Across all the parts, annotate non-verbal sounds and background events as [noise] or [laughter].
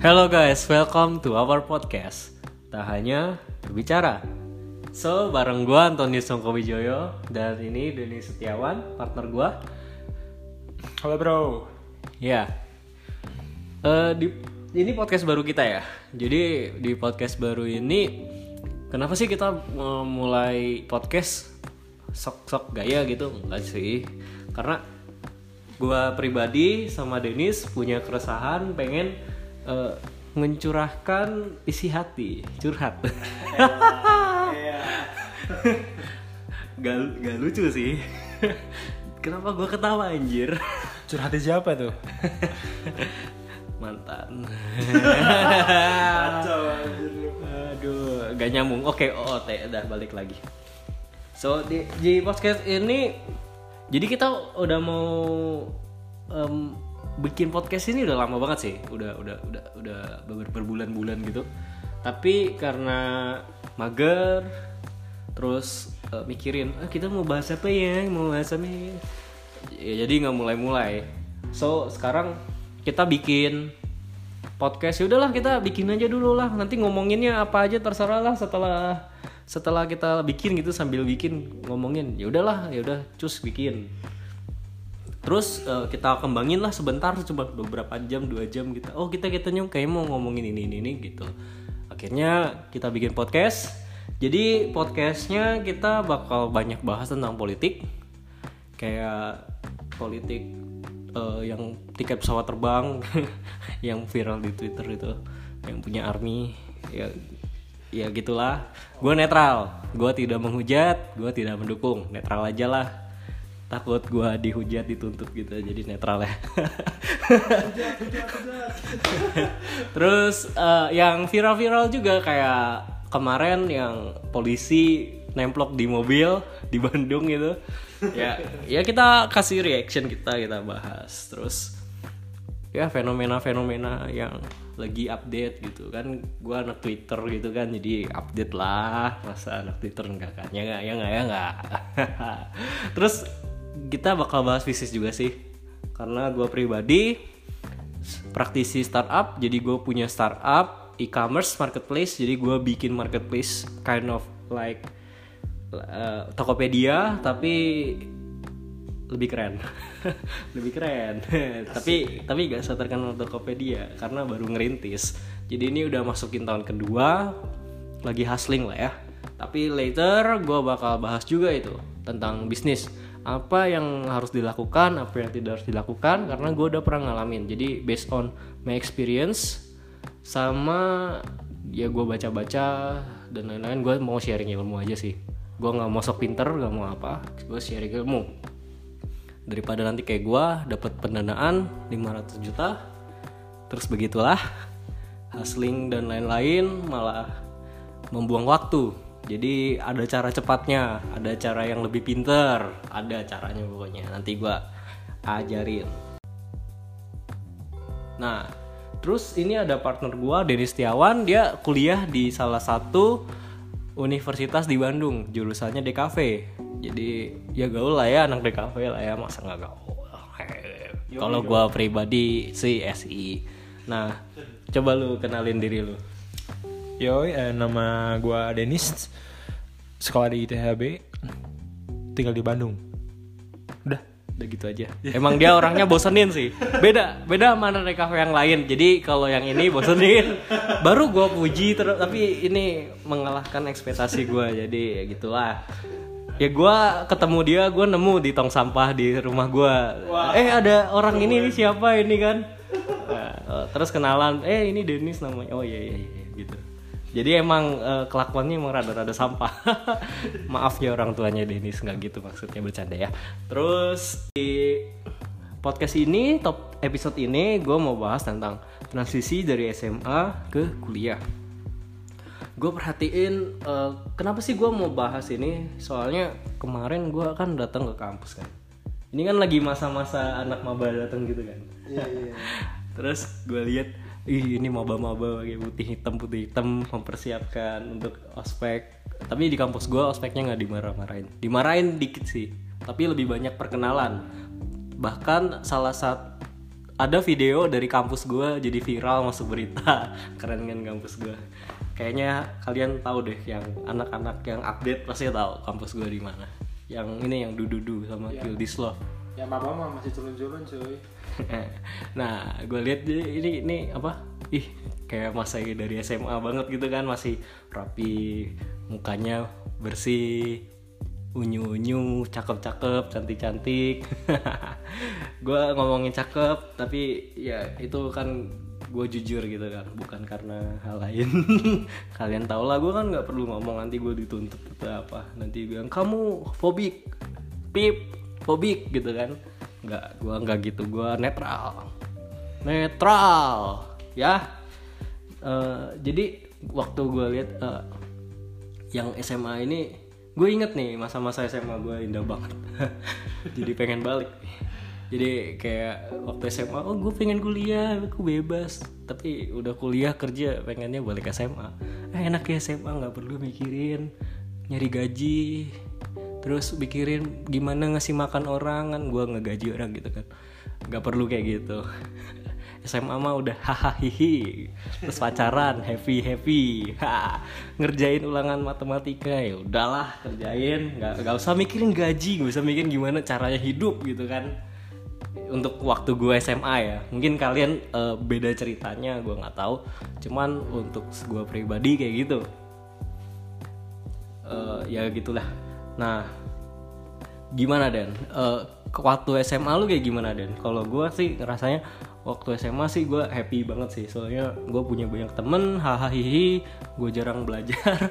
Hello guys, welcome to our podcast. Tak hanya berbicara. So, bareng gua Antonius Songkowijoyo dan ini Denny Setiawan, partner gua. Halo bro. Ya. Eh, di ini podcast baru kita ya. Jadi di podcast baru ini kenapa sih kita mulai podcast sok-sok gaya gitu? Enggak sih. Karena gua pribadi sama Denis punya keresahan pengen eh, mencurahkan isi hati, curhat. gak, gak lucu sih. Kenapa gua ketawa anjir? Curhatin siapa tuh? mantan Kacau anjir aduh gak nyambung oke OOT udah balik lagi so di, di podcast ini jadi kita udah mau em, bikin podcast ini udah lama banget sih. Udah udah udah udah ber- berbulan-bulan gitu. Tapi karena mager terus eh, mikirin ah, kita mau bahas apa ya? Mau bahas apa ya? Ya, jadi nggak mulai-mulai. So sekarang kita bikin podcast. Ya udahlah kita bikin aja dulu lah. Nanti ngomonginnya apa aja terserah lah setelah setelah kita bikin gitu sambil bikin ngomongin. Ya udahlah ya udah cus bikin terus eh, kita kembangin lah sebentar cuma beberapa jam dua jam gitu. Oh kita kita nyung kayak mau ngomongin ini ini ini gitu. Akhirnya kita bikin podcast. Jadi podcastnya kita bakal banyak bahas tentang politik. Kayak politik eh, yang tiket pesawat terbang [laughs] yang viral di Twitter itu yang punya army ya ya gitulah. Gue netral. Gue tidak menghujat gue tidak mendukung. Netral aja lah takut gue dihujat dituntut gitu jadi netral ya. [laughs] Terus eh, yang viral-viral juga kayak kemarin yang polisi nemplok di mobil di Bandung gitu. Ya ya kita kasih reaction kita kita bahas. Terus ya fenomena-fenomena yang lagi update gitu kan. Gua anak Twitter gitu kan jadi update lah. Masa anak Twitter enggak kan ya enggak ya enggak ya enggak. [laughs] Terus kita bakal bahas bisnis juga sih. Karena gua pribadi praktisi startup jadi gue punya startup e-commerce marketplace jadi gue bikin marketplace kind of like uh, Tokopedia tapi lebih keren. [laughs] Lebih keren. [laughs] Tapi tapi gak terkenal Tokopedia karena baru ngerintis. Jadi ini udah masukin tahun kedua lagi hustling lah ya. Tapi later gue bakal bahas juga itu tentang bisnis apa yang harus dilakukan apa yang tidak harus dilakukan karena gue udah pernah ngalamin. Jadi based on my experience sama ya gue baca-baca dan lain-lain gue mau sharing ilmu aja sih. Gue nggak mau sok pinter nggak mau apa gue sharing ilmu. Daripada nanti kayak gue dapat pendanaan 500 juta terus begitulah hustling dan lain-lain malah membuang waktu jadi ada cara cepatnya ada cara yang lebih pinter ada caranya pokoknya. Nanti gue ajarin. Nah terus ini ada partner gue Denis Setiawan. Dia kuliah di salah satu universitas di Bandung jurusannya DKV jadi ya gaul lah ya anak DKV lah ya masa nggak gaul? Kalau gue pribadi sih SI nah coba lu kenalin diri lu Yoi, eh, nama gua Denis. Sekolah di ITHB. Tinggal di Bandung. Udah. udah gitu aja. [laughs] Emang dia orangnya bosenin sih. Beda beda mana dari kafe yang lain. Jadi kalau yang ini bosenin. [laughs] Baru gue puji terus tapi ini mengalahkan ekspektasi gue jadi ya gitulah. Ya gue ketemu dia gue nemu di tong sampah di rumah gue eh ada orang ini nih siapa ini kan? Nah, terus kenalan eh ini Denis namanya. Oh iya iya, iya gitu jadi emang eh, kelakuannya emang rada-rada sampah. [laughs] Maaf ya orang tuanya Denis. Nggak gitu maksudnya bercanda ya. Terus di podcast ini top episode ini gue mau bahas tentang transisi dari SMA ke kuliah. Gue perhatiin eh, kenapa sih gue mau bahas ini? Soalnya kemarin gue kan datang ke kampus kan. Ini kan lagi masa-masa anak maba datang gitu kan. [laughs] Terus gue lihat ih ini maba-maba pakai putih hitam putih hitam mempersiapkan untuk ospek. Tapi di kampus gue ospeknya nggak dimarah-marahin. Dimarahin dikit sih tapi lebih banyak perkenalan. Bahkan salah satu ada video dari kampus gue jadi viral masuk berita [laughs] keren kan kampus gue kayaknya kalian tahu deh yang anak-anak yang update pasti tahu kampus gue di mana. Yang ini yang dududu sama Iya. Kill This Love Ya mama mah masih culun-culun cuy. [laughs] nah gue lihat ini ini apa? Ih kayak masa dari SMA banget gitu kan masih rapi mukanya bersih unyu unyu cakep cakep cantik cantik [laughs] gue ngomongin cakep tapi ya itu kan gue jujur gitu kan bukan karena hal lain. [laughs] Kalian tau lah gue kan nggak perlu ngomong nanti gue dituntut atau apa. Nanti bilang kamu fobik. Pip fobik gitu kan. Nggak gue nggak gitu gue netral. Netral ya. Eh, jadi waktu gue lihat eh, yang SMA ini gue inget nih masa-masa SMA gue indah banget. [laughs] Jadi pengen balik. Jadi kayak waktu SMA oh gue pengen kuliah aku bebas. Tapi udah kuliah kerja pengennya balik SMA eh, enak ya SMA nggak perlu mikirin nyari gaji terus mikirin gimana ngasih makan orang kan gue ngegaji orang gitu kan. Nggak perlu kayak gitu. [laughs] SMA mah udah hahaha terus pacaran happy happy. Ha, ngerjain ulangan matematika ya udahlah kerjain. Nggak nggak usah mikirin gaji nggak usah mikirin gimana caranya hidup gitu kan. Untuk waktu gue SMA ya. Mungkin kalian eh, beda ceritanya gue nggak tahu. Cuman untuk gue pribadi kayak gitu. Eh, ya gitulah nah gimana Den? Eh, ke waktu SMA lu kayak gimana Den? Kalau gue sih ngerasanya waktu SMA sih gue happy banget sih. Soalnya gue punya banyak temen hahaha gue jarang belajar.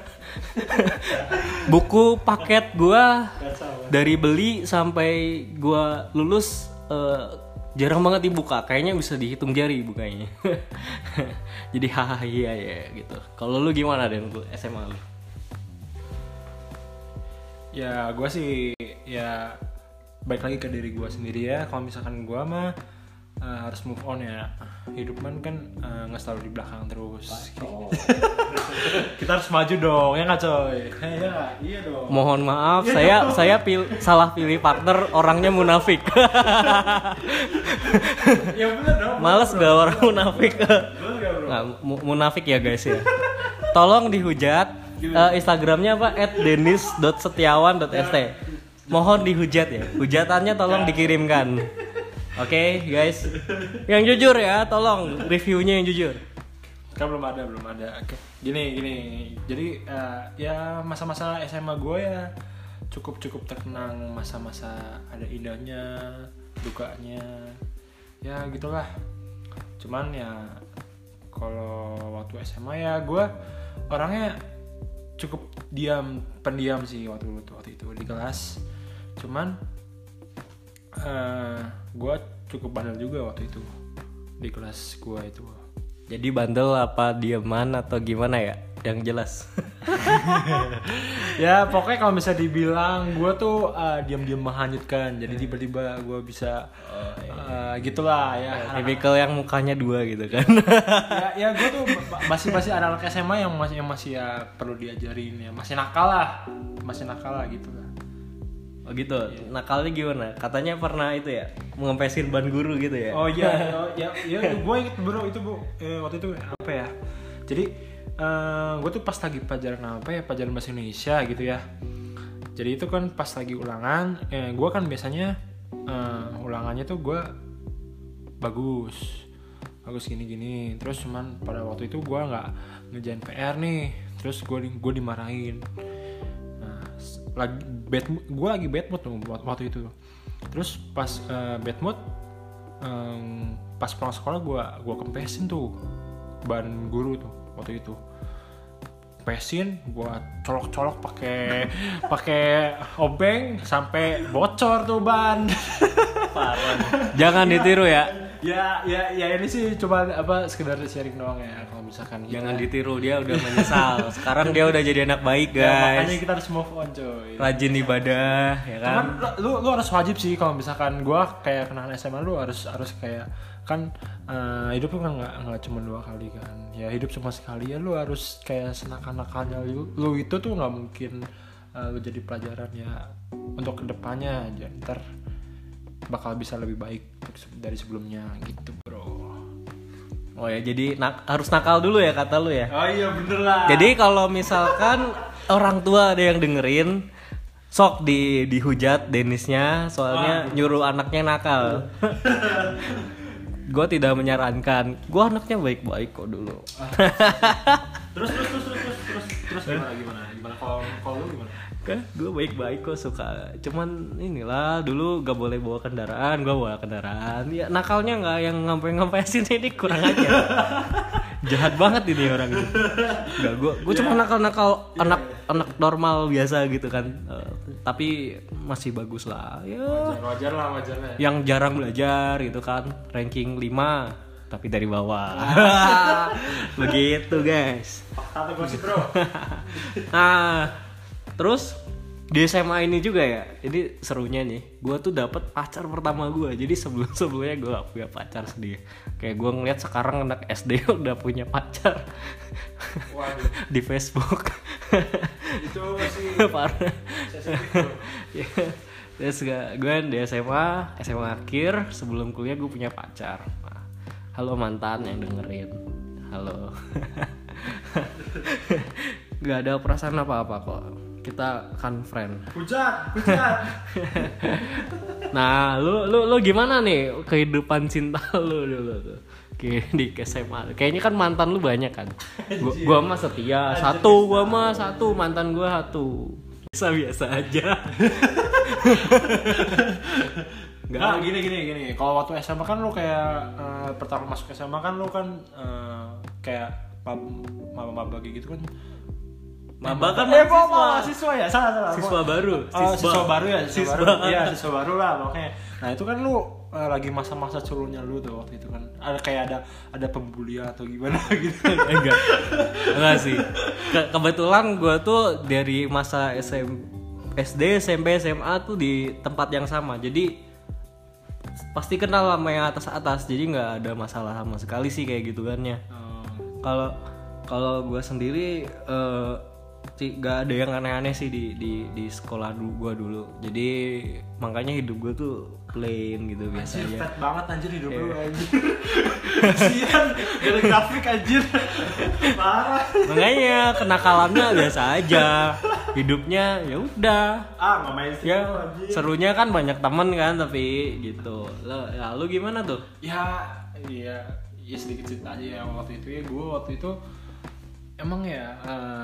[laughs] Buku paket gue dari beli sampai gue lulus eh, jarang banget dibuka. Kayaknya bisa dihitung jari bukanya. [laughs] Jadi hahaha ya gitu. Kalau lu gimana lu SMA lu Ya gue sih ya baik lagi ke diri gue sendiri ya. Kalau misalkan gue mah eh, harus move on ya. Hidup man kan eh, nggak selalu di belakang terus. [laughs] Kita harus maju dong ya nggak coy? Ya iya dong. Mohon maaf, saya saya pil- salah pilih partner, orangnya munafik. [laughs] ya bener dong. Males gak orang munafik? Nggak, mu- munafik ya guys ya. Tolong dihujat. Eh, Instagramnya apa? @denis.setiawan.st. Mohon dihujat ya. Hujatannya tolong dikirimkan. Oke guys. Yang jujur ya, tolong reviewnya yang jujur. Kan belum ada, belum ada. Oke. Gini, gini. Jadi eh, ya masa-masa SMA gue ya cukup cukup terkenang masa-masa ada indahnya, dukanya. Ya gitulah. Cuman ya kalau waktu SMA ya gue orangnya cukup diam, pendiam sih waktu itu waktu itu di kelas. Cuman eh gue cukup bandel juga waktu itu di kelas gue itu. Jadi bandel apa dieman atau gimana ya? Yang jelas. [laughs] ya pokoknya kalau bisa dibilang gue tuh uh, diam-diam menghanyutkan. Jadi tiba-tiba gue bisa uh, gitulah ya. Tipikal yang mukanya dua gitu kan. [laughs] ya, ya gue tuh ma- masih masih anak-anak SMA yang masih yang masih ya perlu diajarin ya. Masih nakal lah. Masih nakal lah gitu lah. Oh gitu. Nakalnya gimana? Katanya pernah itu ya, mengempesin ban guru gitu ya. oh iya. Oh, [laughs] ya ya gue inget bro itu bu. Eh, waktu itu apa ya? Jadi gue tuh pas lagi pelajaran apa ya pelajaran bahasa Indonesia gitu ya. Jadi itu kan pas lagi ulangan eh, gue kan biasanya eh, ulangannya tuh gue bagus bagus gini gini terus cuman pada waktu itu gue nggak ngerjain PR nih terus gue gue dimarahin. Nah lagi bad gue lagi bad mood tuh waktu- itu. Terus pas eh, bad mood em, pas pulang sekolah gue gua kempesin tuh ban guru tuh waktu itu kempesin buat colok-colok pakai [laughs] pakai obeng sampai bocor tuh ban [laughs] Jangan ditiru ya. ya ya ya ini sih cuma apa sekedar sharing doang ya kalau misalkan kita- Jangan ditiru dia udah menyesal. Sekarang dia udah jadi anak baik ya, makanya guys. kita harus move on coy Rajin ibadah ya kan. Cuman lu, lu harus wajib sih kalau misalkan gua kayak kenangan SMA lu harus harus kayak kan eh, hidup kan nggak nggak cuma dua kali kan. Ya hidup cuma sekali ya lu harus kayak senakan-nakannya lu, lu itu tuh nggak mungkin lu jadi pelajaran ya untuk ke depannya aja. Ntar bakal bisa lebih baik dari sebelumnya gitu bro. Oh ya, jadi nak- harus nakal dulu ya kata lu ya. oh iya bener lah. Jadi kalau misalkan [laughs] orang tua ada yang dengerin, sok di dihujat Denisnya, soalnya nyuruh anaknya nakal. [laughs] gue tidak menyarankan, gue anaknya baik-baik kok dulu. terus terus terus terus terus terus gimana gimana? Gimana? Kalau kalau lu gimana Kan gue baik-baik kok suka, cuman inilah dulu gak boleh bawa kendaraan, gue bawa kendaraan. Ya nakalnya nggak yang ngampe-ngampesin ini kurang aja. Jahat banget ini orang ini. Gak gue, gue cuma nakal-nakal anak anak normal biasa gitu kan. Eh, tapi masih bagus lah. Ya wajar, wajar lah wajar lah ya. yang jarang belajar gitu kan ranking 5 tapi dari bawah [laughs] begitu guys Fakta atau gosip bro [laughs] nah terus di SMA ini juga ya ini serunya nih gue tuh dapet pacar pertama gue jadi sebelum sebelumnya gue gak punya pacar sedih kayak gue ngeliat sekarang anak SD [laughs] udah punya pacar. Waduh. [laughs] Di Facebook. [laughs] Itu masih parah. Ya, terus gue di SMA SMA akhir sebelum kuliah gue punya pacar. Nah, halo mantan yang dengerin. Halo. Gak ada perasaan apa apa kok kita kan friend. Hujat hujat [laughs] nah lu lu lu gimana nih kehidupan cinta [laughs] lu dulu tuh? Kayak di SMA kayaknya kan mantan lu banyak kan? Gua, gua mah setia. Satu gua mah satu mantan gua satu. Biasa biasa aja. [laughs] Nggak, nah, gini gini gini. Kalau waktu SMA kan lu kayak eh, pertama masuk SMA kan lu kan eh, kayak mab maba maba gitu kan. Maba kan eh, mahasiswa. mahasiswa ya, salah salah. Siswa baru, Oh, siswa, baru ya, siswa, Siswa. baru. Iya, [laughs] siswa baru lah makanya. Nah, itu kan lu eh, lagi masa-masa culunnya lu tuh waktu itu kan. Ada kayak ada ada pembulian atau gimana [laughs] gitu. enggak enggak sih Ke- kebetulan gue tuh dari masa SM, SD SMP SMA tuh di tempat yang sama jadi pasti kenal sama yang atas atas jadi nggak ada masalah sama sekali sih kayak gitu kan ya Oh. kalau kalau gue sendiri eh, sih gak ada yang aneh-aneh sih di di di sekolah dulu gue dulu jadi makanya hidup gue tuh plain gitu biasa Anjir, fat banget anjir hidup lu anjir. Kasihan, gak ada grafik anjir. Parah. makanya kenakalannya biasa aja hidupnya ya udah Ah, nggak main sih ya anjir. serunya kan banyak temen kan tapi gitu lo ya lu gimana tuh ya iya ya sedikit cerita aja ya waktu itu ya gue waktu itu emang ya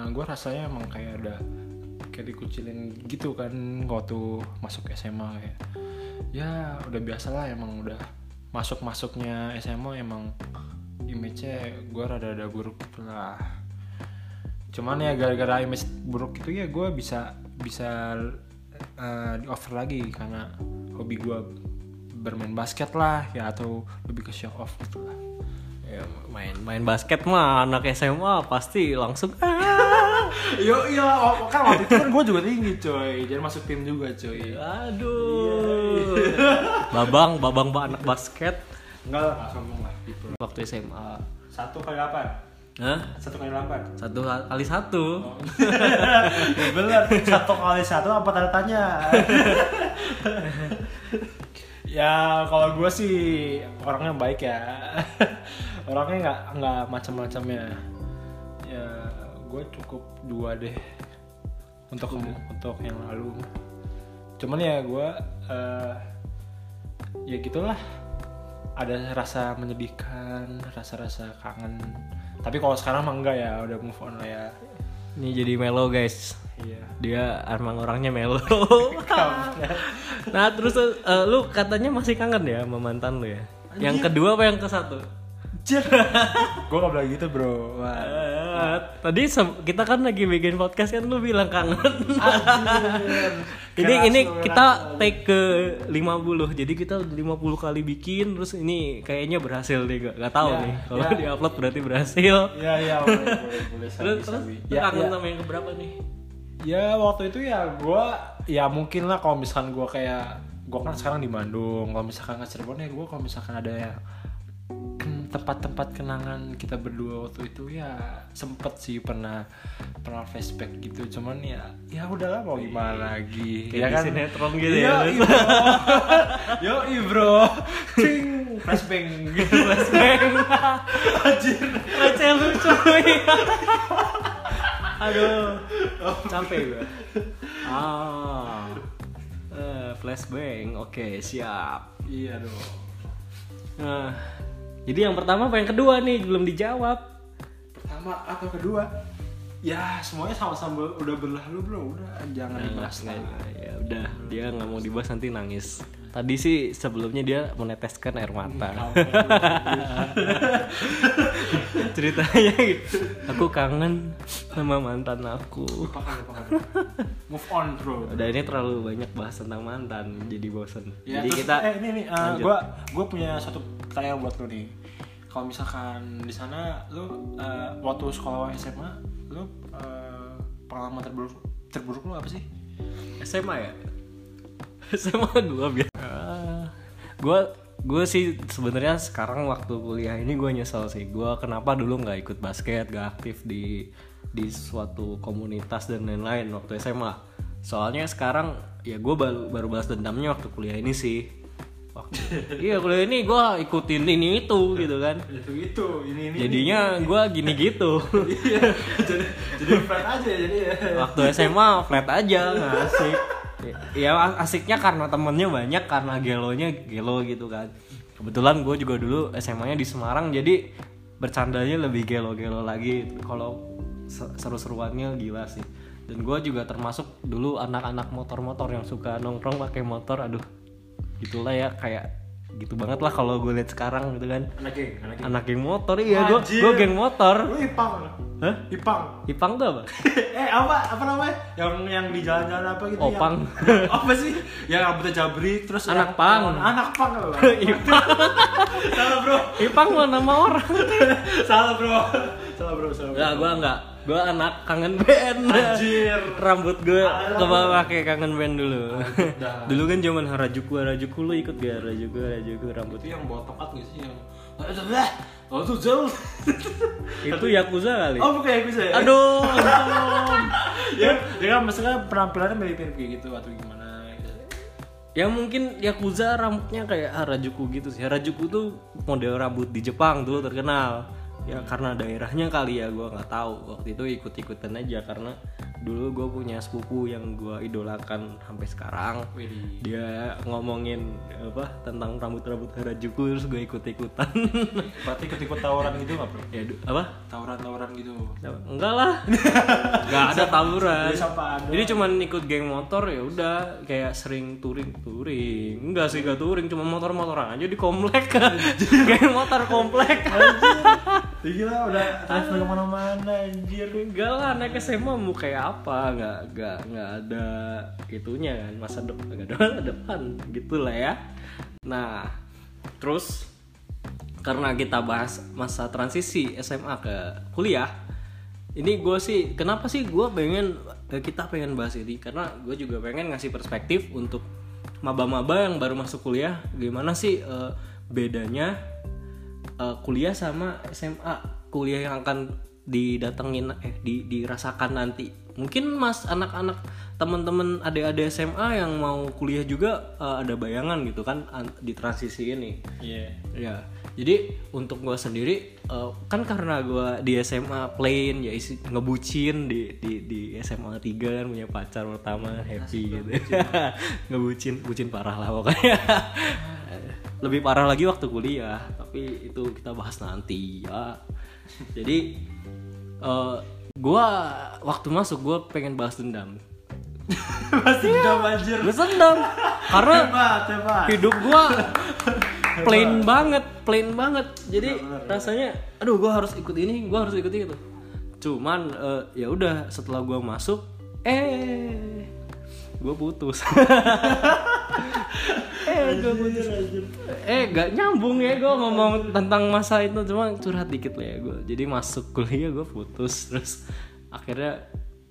gue rasanya emang kayak ada kayak dikucilin gitu kan waktu masuk SMA kayak ya udah biasa lah emang udah masuk masuknya SMA emang image-nya gue rada-rada buruk gitu lah cuman ya gara-gara image buruk itu ya gue bisa bisa eh, di offer lagi karena hobi gue bermain basket lah ya atau lebih ke show off gitu lah ya, main main basket mah anak SMA pasti langsung ah. yo iya oh, kan waktu itu kan gue juga tinggi coy. Jadi masuk tim juga coy. Aduh. [laughs] Babang babang pak anak basket. Enggak lah nggak sombong lah gitu. Waktu SMA satu kali delapan. Hah? satu kali delapan. Satu kali satu. [laughs] Bener satu kali satu apa tanda tanya? [laughs] Ya kalau gue sih orangnya baik ya orangnya nggak nggak macam-macam ya ya gue cukup dua deh untuk untuk yang lalu. Cuman ya gue eh, ya gitulah. Ada rasa menyedihkan rasa-rasa kangen. Tapi kalau sekarang mah enggak ya udah move on lah ya. Ini jadi melo guys. Iya. Dia emang orangnya melo [laughs] nah terus eh, lu katanya masih kangen ya sama mantan lu ya? Yang kedua apa yang ke satu Anjir. [laughs] gue gak bilang gitu bro Wah. Eh, tadi kita kan lagi bikin podcast kan lu bilang kangen ini Keras ini kita take ke 50 jadi kita udah 50 kali bikin terus ini kayaknya berhasil nih gak, gak tahu Ya, nih kalau ya. diupload berarti berhasil Iya iya boleh boleh [laughs] boleh sabi, terus sabi. Ya, kangen ya. sama yang keberapa nih ya waktu itu ya gue ya mungkin lah kalau misalkan gue kayak gue kan sekarang di Bandung kalau misalkan ke Cirebon ya gue kalau misalkan ada yang tempat-tempat kenangan kita berdua waktu itu ya sempet sih pernah pernah flashback gitu. Cuman ya ya udahlah mau gimana lagi. Kayak ya di kan? sinetron gitu Yo, ya. [laughs] Yo, bro. Cing, flashback gitu. flashback Anjir. receh lucu aduh. Capek gue ah. Eh, flashbang. Oke siap. Iya dong. nah jadi yang pertama apa yang kedua nih belum dijawab Pertama atau kedua? Ya, semuanya sama-sama udah berlalu, Bro. Udah jangan dibahas Nggak, lagi. nggak, ya udah dia nggak mau dibahas nanti nangis tadi sih sebelumnya dia meneteskan air mata [laughs] ceritanya gitu aku kangen sama mantan aku Lupakan, lupakan. Move on, Bro. udah ini terlalu banyak bahas tentang mantan jadi bosen Ya, jadi terus, kita eh ini nih, uh, lanjut. gua gua punya satu pertanyaan buat lu nih. Kalau misalkan di sana lu uh, waktu sekolah SMA, lu uh, pengalaman terburuk terburuk lu apa sih? SMA ya [laughs] SMA gua biar. Gua gue sih sebenarnya sekarang waktu kuliah ini gue nyesel sih. Gue kenapa dulu nggak ikut basket gak aktif di di suatu komunitas dan lain-lain waktu SMA soalnya sekarang ya gue baru baru balas dendamnya waktu kuliah ini sih. Waktu [laughs] iya kuliah ini gue ikutin ini itu gitu kan. [laughs] Itu itu, ini ini. jadinya gue gini gitu. Iya, jadi jadi flat aja jadi ya. waktu SMA flat aja nggak asik ya asiknya karena temennya banyak karena gelonya gelo gitu kan. Kebetulan gue juga dulu SMA-nya di Semarang jadi bercandanya lebih gelo-gelo lagi. Kalau se- seru-seruannya gila sih. Dan gue juga termasuk dulu anak-anak motor-motor yang suka nongkrong pakai motor aduh. Gitulah ya kayak gitu banget lah kalau gue lihat sekarang gitu kan Anak geng, anak geng. anak geng motor iya gue gue geng motor Lu ipang. hah Ipang. Ipang tuh apa [laughs] eh apa apa namanya? Yang yang di jalan-jalan apa gitu Opang. Yang, [laughs] apa sih? Yang rambutnya jabrik terus Anak yang- pang. Anak pang lo. [laughs] Ipang Salah, Bro. Ipang mah nama orang Salah, Bro. Salah, Bro. Salah. Bro. Enggak, gua enggak. Gua anak kangen band. Anjir. Rambut gua Alah, ke bawah pakai kangen band dulu. [laughs] dulu kan zaman Harajuku, Harajuku lu ikut gak Harajuku, Harajuku rambut. Itu yang botokat gak sih yang Oh tuh jauh. Itu Yakuza kali. Oh bukan ya bisa ya? Aduh, [laughs] ya, ya kan maksudnya penampilannya mirip-mirip kayak gitu atau gimana gitu. Ya mungkin Yakuza rambutnya kayak Harajuku gitu sih. Harajuku tuh model rambut di Jepang dulu terkenal. Ya karena daerahnya kali ya gua nggak tahu. Waktu itu ikut-ikutan aja karena dulu gue punya sepupu yang gua idolakan sampai sekarang. Widih. dia ngomongin apa tentang rambut-rambut Harajuku terus gue ikut-ikutan [laughs] Berarti ikut-ikut tawuran gitu nggak bro? ya apa Tawuran-tawuran gitu. enggak lah [laughs] enggak ada tawuran Jadi cuman ikut geng motor ya udah kayak sering touring touring enggak sih gak touring cuma motor-motoran aja di komplek [laughs] geng motor komplek Gila udah. Travel ke mana-mana anjir. enggak lah naik SMA mau kayak apa? Nggak nggak nggak ada itunya kan masa depan nggak ada masa depan. Gitulah ya. Nah terus karena kita bahas masa transisi SMA ke kuliah ini gue sih kenapa sih gue pengen eh, kita pengen bahas ini? Karena gue juga pengen ngasih perspektif untuk maba-maba yang baru masuk kuliah. Gimana sih eh, bedanya eh, kuliah sama SMA kuliah yang akan didatengin eh di dirasakan nanti. Mungkin mas anak-anak teman-teman adik-adik SMA yang mau kuliah juga eh, ada bayangan gitu kan an- di transisi ini. Iya. ya jadi untuk gue sendiri eh, kan karena gue di SMA plain ya isi ngebucin di di di SMA 3 kan punya pacar pertama happy gitu. [laughs] ngebucin. Bucin parah lah pokoknya. [laughs] Lebih parah lagi waktu kuliah tapi itu kita bahas nanti ya. Jadi eh gue waktu masuk gue pengen bahas dendam [laughs] Masih dendam anjir. gue dendam karena [laughs] Hebat, hebat. hidup gua [laughs] plain banget plain banget. Jadi rasanya aduh gua harus ikut ini gua harus ikut itu. Cuman eh, ya udah setelah gua masuk eh gua putus. Eh gua putus. eh gak nyambung ya gua ngomong tentang masa itu cuma curhat dikit lah ya gua. Jadi masuk kuliah gua putus terus akhirnya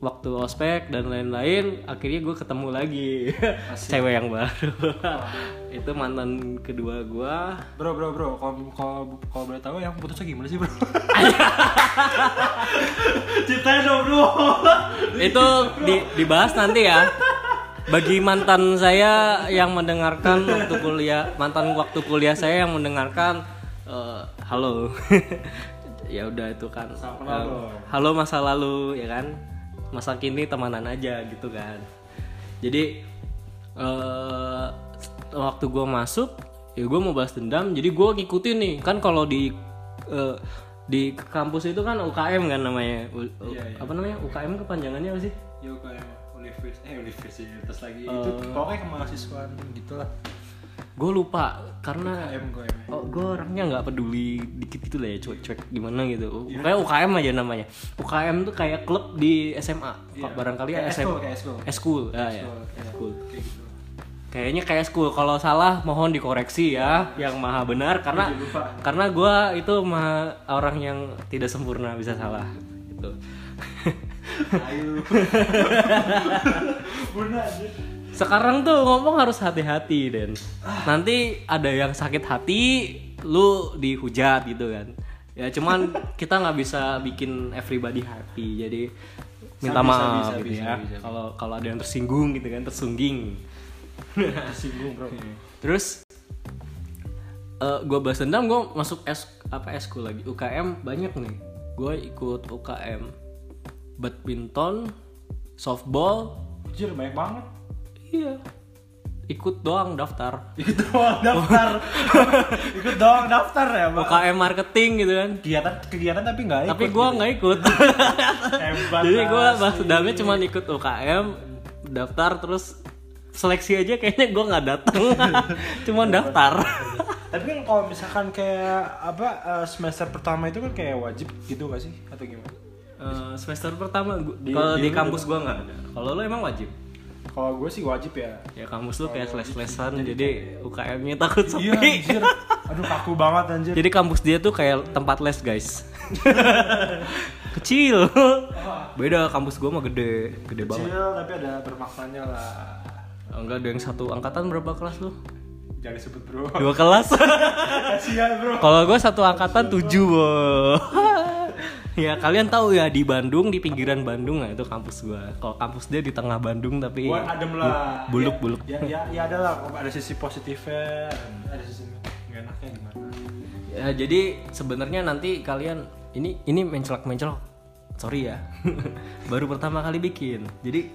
waktu ospek dan lain-lain akhirnya gue ketemu lagi. Cewek yang baru. Itu mantan kedua gue Bro, bro, bro, kalau kalau kalau boleh tahu yang putusnya gimana sih, bro? [laughs] Ceritain dong, bro. itu di, dibahas nanti ya. Bagi mantan saya yang mendengarkan waktu kuliah mantan waktu kuliah saya yang mendengarkan eh, halo. [laughs] Ya udah itu kan. Eh, halo masa lalu ya kan masa kini temanan aja gitu kan. Jadi eh waktu gue masuk ya gue mau balas dendam jadi gue ngikutin nih. Kan kalau di eh, di kampus itu kan UKM kan namanya. U- Iya, iya. apa namanya? UKM kepanjangannya apa sih? Yo kayak univers eh universitas lagi. Itu pokoknya kemahasiswaan gitu lah. Gue lupa karena KM gue oh, gue orangnya nggak peduli dikit gitu lah ya cuek-cuek gimana gitu kayak UKM aja namanya UKM tuh kayak klub di SMA barangkali ya Kayak SMA kayak eskul. Eskul, ya, ya. Kayak gitu. Kayaknya kayak school. Kalau salah mohon dikoreksi ya, yang maha benar karena karena gue itu maha orang yang tidak sempurna bisa salah gitu. Ayo. [laughs] Sekarang tuh ngomong harus hati-hati dan nanti ada yang sakit hati, lu dihujat gitu kan. Ya cuman [laughs] kita nggak bisa bikin everybody happy. Jadi minta Bisa, maaf bisa, gitu bisa, ya. Kalau kalau ada yang tersinggung gitu kan, tersungging. [laughs] Singgung, bro. Terus eh gue balas dendam gue masuk es apa eskul lagi UKM banyak nih gue ikut UKM badminton softball Anjir, banyak banget. Iya ikut doang daftar Ikut doang daftar. [laughs] Ikut doang daftar ya, Bang. UKM marketing gitu kan Kegiatan kegiatan tapi nggak ikut. tapi gue nggak ikut [laughs] Hebat. jadi gue Mas. balas dendamnya cuma ikut UKM daftar terus seleksi aja kayaknya gue nggak datang [laughs] cuma daftar Tapi kan kalau misalkan kayak apa eh, semester pertama itu kan kayak wajib gitu gak sih atau gimana? Eh, semester pertama gua- Di- kalau di di kampus gue nggak ada kalau lo emang wajib Kalau gue sih wajib ya. ya kampus lu kayak les-lesan jadi UKM-nya takut Iya, sepi anjir. Aduh kaku banget anjir. jadi kampus dia tuh kayak tempat les guys [laughs] kecil beda kampus gua mah gede gede banget Kecil tapi ada bermaknanya lah. enggak ada yang satu angkatan berapa kelas lu Jangan disebut bro. dua kelas [laughs] Kasihan bro. kalau gua satu angkatan tujuh boh. [laughs] ya kalian tahu ya di Bandung di pinggiran Bandung nah itu kampus gua kalau kampus dia di tengah Bandung tapi Gua adem lah. buluk Ya- buluk Ya, ya, ya ada lah. Ada sisi positifnya, ada sisi nggak enaknya gimana. Ya, jadi sebenarnya nanti kalian ini ini mencelak mencelok. Sorry ya. [laughs] Baru pertama kali bikin. Jadi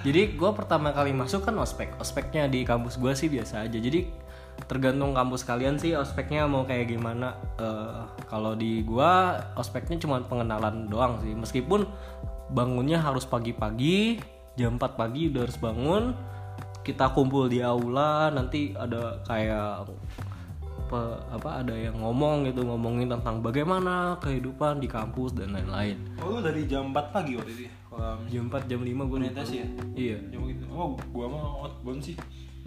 jadi gue pertama kali masuk kan ospek. Ospeknya di kampus gue sih biasa aja. Jadi tergantung kampus kalian sih ospeknya mau kayak gimana. Eh, kalau di gua ospeknya cuma pengenalan doang sih. Meskipun bangunnya harus pagi-pagi, jam 4 pagi udah harus bangun. Kita kumpul di aula, nanti ada kayak pe- apa ada yang ngomong gitu ngomongin tentang bagaimana kehidupan di kampus dan lain-lain Oh lu dari jam 4 pagi waktu itu ya? Jam 4 jam 5 gue orientasi ya? iya Jam gitu. Oh gua mah outbound sih.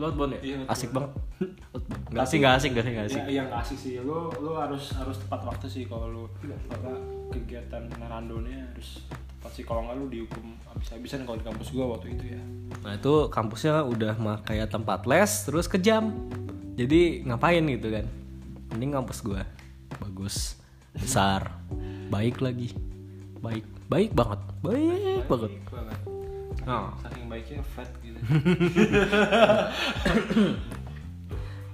Lo outbound ya Iya, outbound. asik banget [laughs] Outbound. nggak asik nggak asik nggak asik nggak asik Ya, yang nggak asik sih. Lu lu harus harus tepat waktu sih kalau lu apa kegiatan randonya harus tepat sih. Kalau nggak lu dihukum habis-habisan kalau di kampus gua waktu itu ya. nah itu kampusnya udah mah kayak tempat les terus kejam jadi ngapain gitu kan mending kampus gua bagus besar baik lagi baik baik banget baik banget banget. Oh. Saking baiknya fat gitu. [coughs]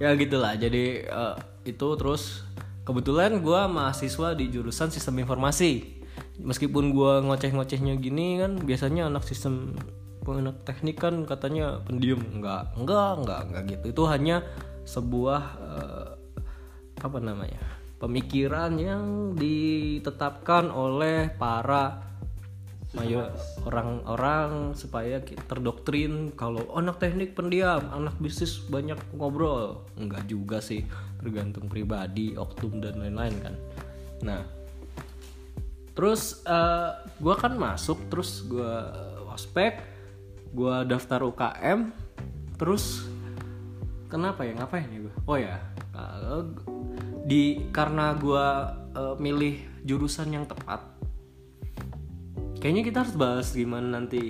ya gitulah jadi eh, itu terus kebetulan gua mahasiswa di jurusan sistem informasi meskipun gua ngoceh-ngocehnya gini kan biasanya anak sistem anak teknik kan katanya pendiam enggak enggak enggak enggak gitu itu hanya sebuah eh, apa namanya pemikiran yang ditetapkan oleh para mayo orang-orang supaya terdoktrin kalau anak teknik pendiam, anak bisnis banyak ngobrol. Enggak juga sih, tergantung pribadi, oknum dan lain-lain kan. Nah, terus eh, gua kan masuk, terus gua ospek, gua daftar UKM, terus kenapa ya ngapain ya gue? Oh ya, eh, di karena gua eh, milih jurusan yang tepat kayaknya kita harus bahas gimana nanti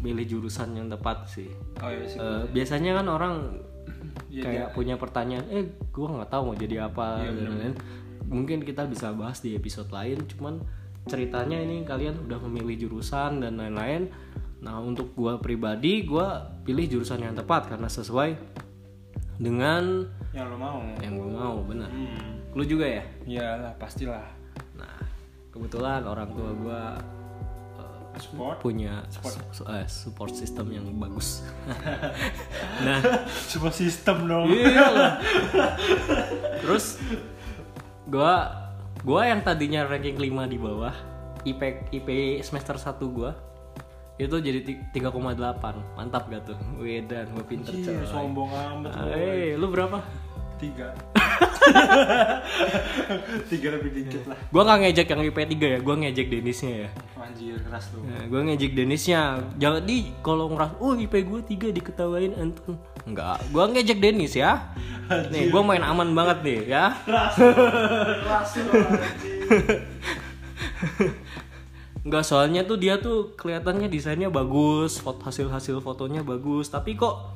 milih jurusan yang tepat sih. Oh iya sih. Eh, biasanya kan orang Iya, kayak punya pertanyaan eh gua nggak tahu mau jadi apa Iya, dan lain-lain. Mungkin kita bisa bahas di episode lain cuman ceritanya ini kalian udah memilih jurusan dan lain-lain. Nah untuk gua pribadi gua pilih jurusan yang tepat karena sesuai dengan yang lo mau. Yang gue mau benar. Hmm. lu juga ya? Iyalah pastilah. Nah kebetulan orang tua gua sport punya su- eh, support system yang bagus [laughs] nah support system dong Iya lah. [laughs] Terus gua gua yang tadinya ranking 5 di bawah, IP IP semester 1 gua itu jadi ti- 3,8. Mantap gak tuh? Wedan, gua pinter coy. sombong amat Ah. Eh, lu berapa? tiga [laughs] tiga lebih dikit lah Gua nggak ngejek yang IP 3 ya, gua ngejek Denisnya ya. anjir keras lu Nah, gua ngejek Denisnya. Jangan di kalau ngeras, "Oh, IP gua 3 diketawain Anton." Enggak, gua ngejek Denis ya. Nih, gua main aman banget nih ya. keras keras anjir Enggak soalnya tuh dia tuh kelihatannya desainnya bagus, foto hasil hasil fotonya bagus, tapi kok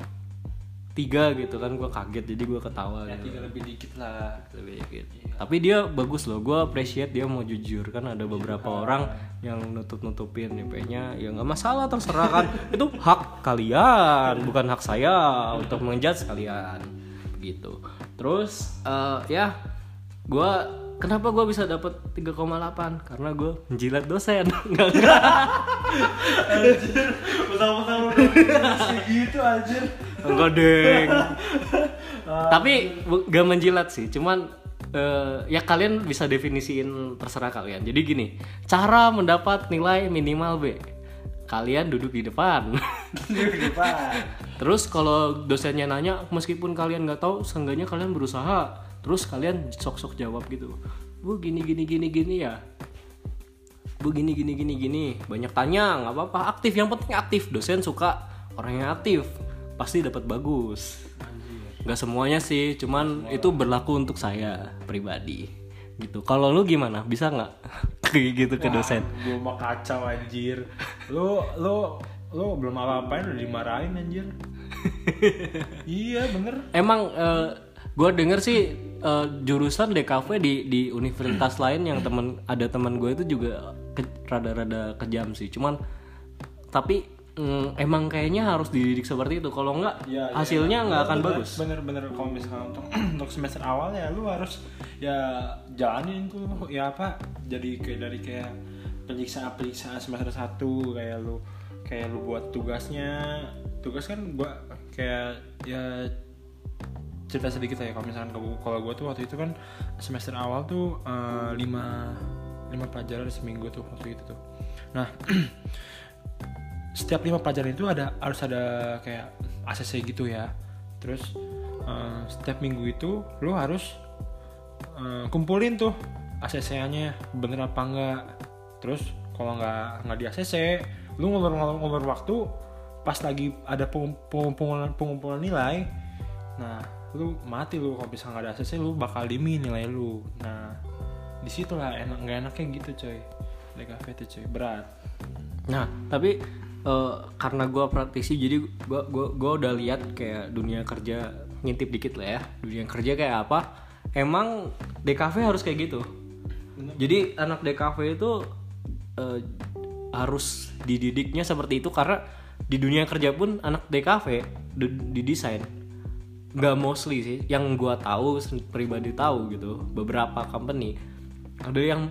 tiga gitu kan gue kaget jadi gue ketawa ya gitu. tiga lebih dikit lah Lebih dikit. Tapi dia bagus loh, gue appreciate dia mau jujur kan ada beberapa orang yang nutup nutupin IP-nya ya nggak masalah terserah kan [laughs] itu hak kalian bukan hak saya untuk menjudge kalian gitu. Terus eh, ya gue kenapa gue bisa dapet 3,8 karena gue menjilat dosen [laughs] Nggak, nggak. anjir betul-betul gitu anjir Enggak deng. [laughs] Tapi gak menjilat sih, cuman eh, ya kalian bisa definisiin terserah kalian. Jadi gini, cara mendapat nilai minimal B. Kalian duduk di depan. [laughs] di depan Terus kalau dosennya nanya, meskipun kalian nggak tahu, seenggaknya kalian berusaha. Terus kalian sok-sok jawab gitu. Bu gini gini gini gini ya. Bu gini gini gini gini. Banyak tanya, nggak apa-apa. Aktif, yang penting aktif. Dosen suka orang yang aktif. Pasti dapat bagus. Nggak semuanya sih, cuman itu berlaku untuk saya pribadi. Gitu. Kalau lu gimana? Bisa nggak [laughs] kayak gitu ke dosen? gue mah kacau anjir lu lu lu belum apa-apain udah dimarahin anjir [laughs] iya bener Emang gue denger sih eh, jurusan DKV di di universitas [clears throat] lain yang temen ada teman gue itu juga ke- rada-rada kejam sih. Cuman tapi mm, emang kayaknya harus dididik seperti itu. Kalau nggak Ya, ya, hasilnya nggak akan bener, bagus. Bener-bener kalau misalnya untuk [clears throat] untuk semester awal ya lu harus ya jalanin tuh ya apa jadi kayak dari kayak penyiksaan penyiksaan semester 1 kayak lu kayak lu buat tugasnya tugas kan gua kayak ya cerita sedikit ya kalau misalkan kalau- gua tuh waktu itu kan semester awal tuh eh, lima lima pelajaran seminggu tuh waktu itu tuh nah [clears throat] setiap lima pelajaran itu ada harus ada kayak ACC gitu ya. Terus eh, setiap minggu itu lu harus eh, kumpulin tuh ACC-nya bener apa enggak. Terus kalau nggak nggak di ACC lu ngulur-ngulur waktu pas lagi ada pengum- pengumpulan pengumpulan nilai nah lu mati lu. Kalau bisa nggak ada ACC lu bakal dimi nilai lu. Nah di situlah enak nggak enaknya gitu coy. DKV tuh coy. Berat. Nah, tapi eh, karena gue praktisi jadi gue gua, gua udah lihat kayak dunia kerja ngintip dikit lah ya. Dunia kerja kayak apa? Emang DKV harus kayak gitu. Jadi anak DKV itu eh, harus dididiknya seperti itu karena di dunia kerja pun anak DKV di- didesain nggak mostly sih yang gua tahu pribadi tahu gitu beberapa company ada yang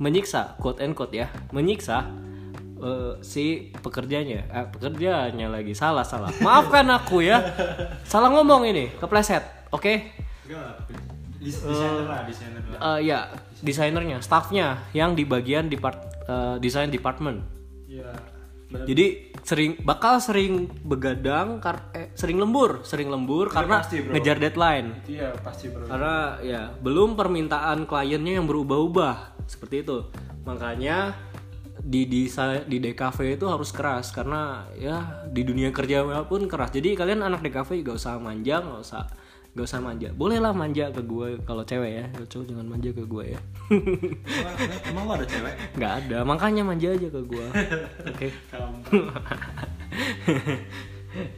menyiksa quote and quote ya menyiksa eh, si pekerjanya eh, pekerjaannya lagi. Salah salah. Maafkan aku ya. Salah ngomong ini. Kepleset oke? Desainer lah desainer lah. Eh, ya desainernya staffnya yang di bagian depart eh, desain department. Ya jadi sering bakal sering begadang kar eh, sering lembur sering lembur karena pasti, bro. ngejar deadline. Itu ya pasti bro. Karena ya belum permintaan kliennya yang berubah-ubah. Seperti itu. Makanya di di di DKV itu harus keras karena ya di dunia kerja pun keras. Jadi kalian anak DKV gak usah manja gak usah gak usah manja. Boleh lah manja ke gue kalau cewek ya. Kalau cowok jangan manja ke gue ya. Emang- ada cewek? Nggak ada makanya manja aja ke gue oke?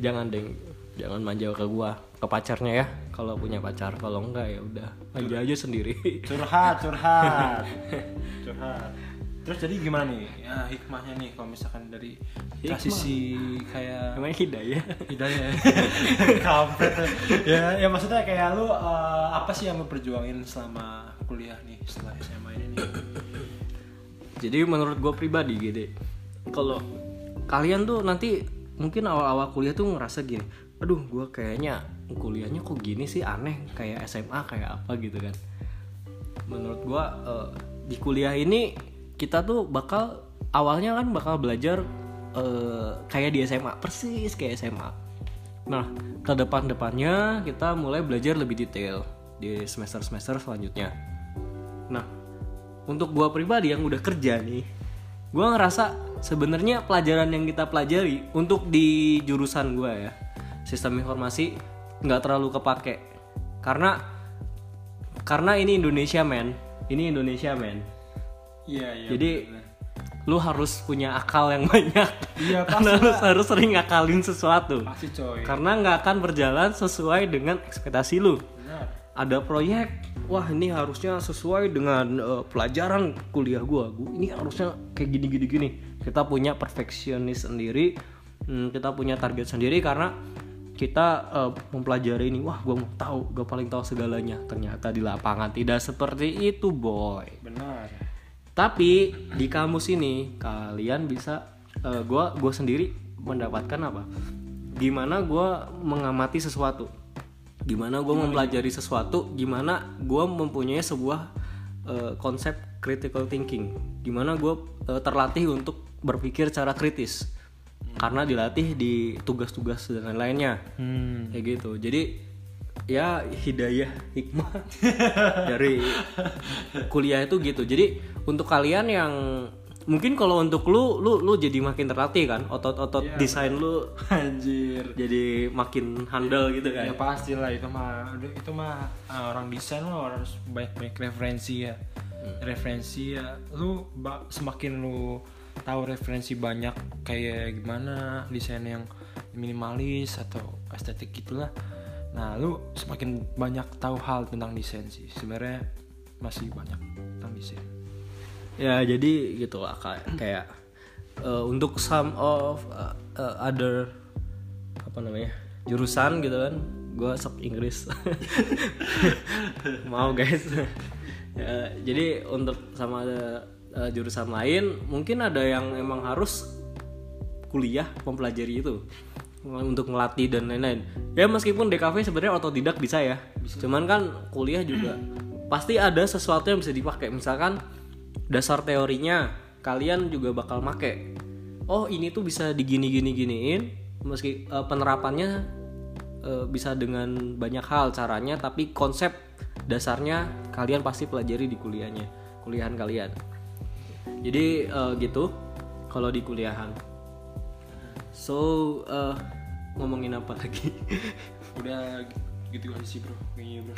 Jangan deng. Jangan manja ke gue ke pacarnya ya kalau punya pacar. Kalau enggak ya udah manja aja sendiri. Curhat curhat. [laughs] Curhat terus jadi gimana nih? Ya, hikmahnya nih kalau misalkan dari kasih si kayak namanya hidayah. Hidayah ya. [laughs] kampret. Ya ya maksudnya kayak lu eh, apa sih yang lu perjuangin selama kuliah nih setelah SMA ini nih? Jadi menurut gue pribadi gitu kalau kalian tuh nanti mungkin awal-awal kuliah tuh ngerasa gini aduh gue kayaknya kuliahnya kok gini sih aneh kayak SMA kayak apa gitu kan. Menurut gue eh, di kuliah ini kita tuh bakal awalnya kan bakal belajar eh, kayak di SMA persis kayak SMA nah ke depan-depannya kita mulai belajar lebih detail di semester-semester selanjutnya. Nah untuk gua pribadi yang udah kerja nih gua ngerasa sebenarnya pelajaran yang kita pelajari untuk di jurusan gua ya sistem informasi nggak terlalu kepake. Karena karena ini Indonesia men. Ini Indonesia men iya iya jadi lu harus punya akal yang banyak. Iya, [laughs] pasti lu harus sering ngakalin sesuatu. Pasti coy. Karena nggak akan berjalan sesuai dengan ekspektasi lu. Benar. Ada proyek wah ini harusnya sesuai dengan eh, pelajaran kuliah gua. Gua ini harusnya kayak gini gini gini kita punya perfeksionis sendiri hmm, kita punya target sendiri karena kita eh, mempelajari ini wah gua mau tahu gua paling tahu segalanya. Ternyata di lapangan tidak seperti itu boy. Benar tapi di kamus ini kalian bisa eh, gua gua sendiri mendapatkan apa? Gimana gua mengamati sesuatu? Gimana gua mempelajari sesuatu? Gimana gua mempunyai sebuah eh, konsep critical thinking? Gimana gua eh, terlatih untuk berpikir secara kritis? Karena dilatih di tugas-tugas dan lain-lainnya hmm. kayak gitu. Jadi ya hidayah hikmah dari kuliah itu gitu. Jadi untuk kalian yang mungkin kalau untuk lu lu lu jadi makin terlatih kan? Otot-otot desain lu anjir. jadi makin handal gitu ya kan. pasti lah itu mah itu mah ah, orang desain lo harus banyak banyak referensi ya. Referensi ya lu semakin lu tahu referensi banyak kayak gimana desain yang minimalis atau estetik gitulah nah lu semakin banyak tahu hal tentang desain sih. Sebenarnya masih banyak tentang desain. Ya jadi gitu lah kayak [clears throat] eh, untuk some of uh, uh, other apa namanya jurusan gitu kan gue sok Inggris. [laughs] Mau guys. [laughs] Ya, jadi untuk sama uh, jurusan lain mungkin ada yang emang harus kuliah mempelajari itu untuk ngelatih dan lain-lain. Ya meskipun DKV sebenarnya otodidak bisa ya. Cuman kan kuliah juga pasti ada sesuatu yang bisa dipakai. Misalkan dasar teorinya kalian juga bakal make. Oh ini tuh bisa digini gini giniin meski eh, penerapannya eh, bisa dengan banyak hal caranya tapi konsep dasarnya kalian pasti pelajari di kuliahnya kuliahan kalian. Jadi eh, gitu kalau di kuliahan. So eh, ngomongin apa lagi? [laughs] Udah gitu aja sih bro. [laughs] Kayaknya bro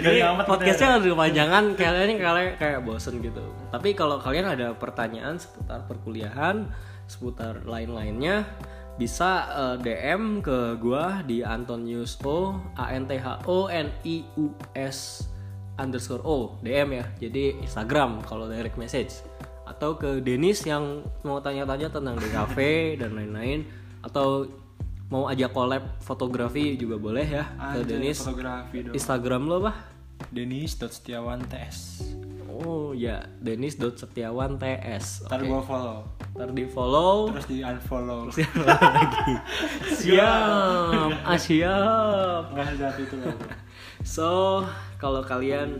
Ini podcastnya udah kepanjangan kalian kalian kayak bosen gitu. Tapi kalau kalian ada pertanyaan seputar perkuliahan, seputar lain-lainnya, bisa eh, DM ke gua di Antonius O A N T H O N I U S underscore O. DM ya. Jadi Instagram kalau direct message atau ke Denis yang mau tanya-tanya tentang DKV dan lain-lain atau mau ajak collab fotografi juga boleh ya ke Denis fotografi dong Instagram lo apa? Denis.setiawan TS Oh ya, Denis.setiawan TS. ntar gua follow Ntar di follow. terus di unfollow [laughs] lagi. Siap, ah siap. nggak ada itu. [laughs] So, kalau kalian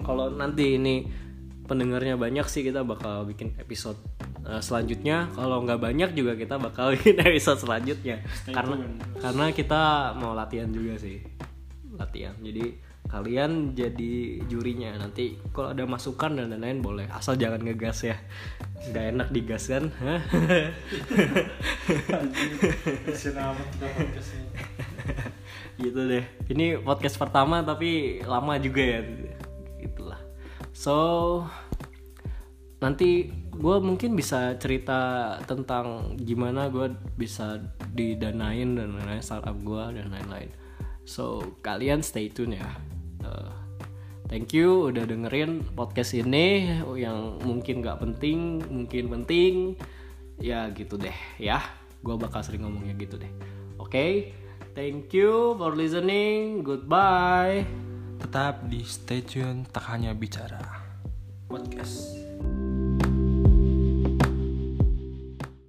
kalau nanti ini pendengarnya banyak sih kita bakal bikin episode eh, selanjutnya. Kalau nggak banyak juga kita bakal [laughs] bikin episode selanjutnya. karena karena kita mau latihan juga sih. Latihan. Jadi kalian jadi jurinya. Nanti kalau ada masukan dan lain-lain boleh. Asal jangan ngegas ya. Nggak enak digas kan? [laughs] Gitu deh. Ini podcast pertama tapi lama juga ya so nanti gue mungkin bisa cerita tentang gimana gue bisa didanain dan lain-lain startup gue dan lain-lain. So kalian stay tune ya. Uh, thank you udah dengerin podcast ini yang mungkin nggak penting mungkin penting. Ya gitu deh ya. Gue bakal sering ngomongnya gitu deh. Oke thank you for listening. Goodbye Tetap di stay tune tak hanya bicara podcast.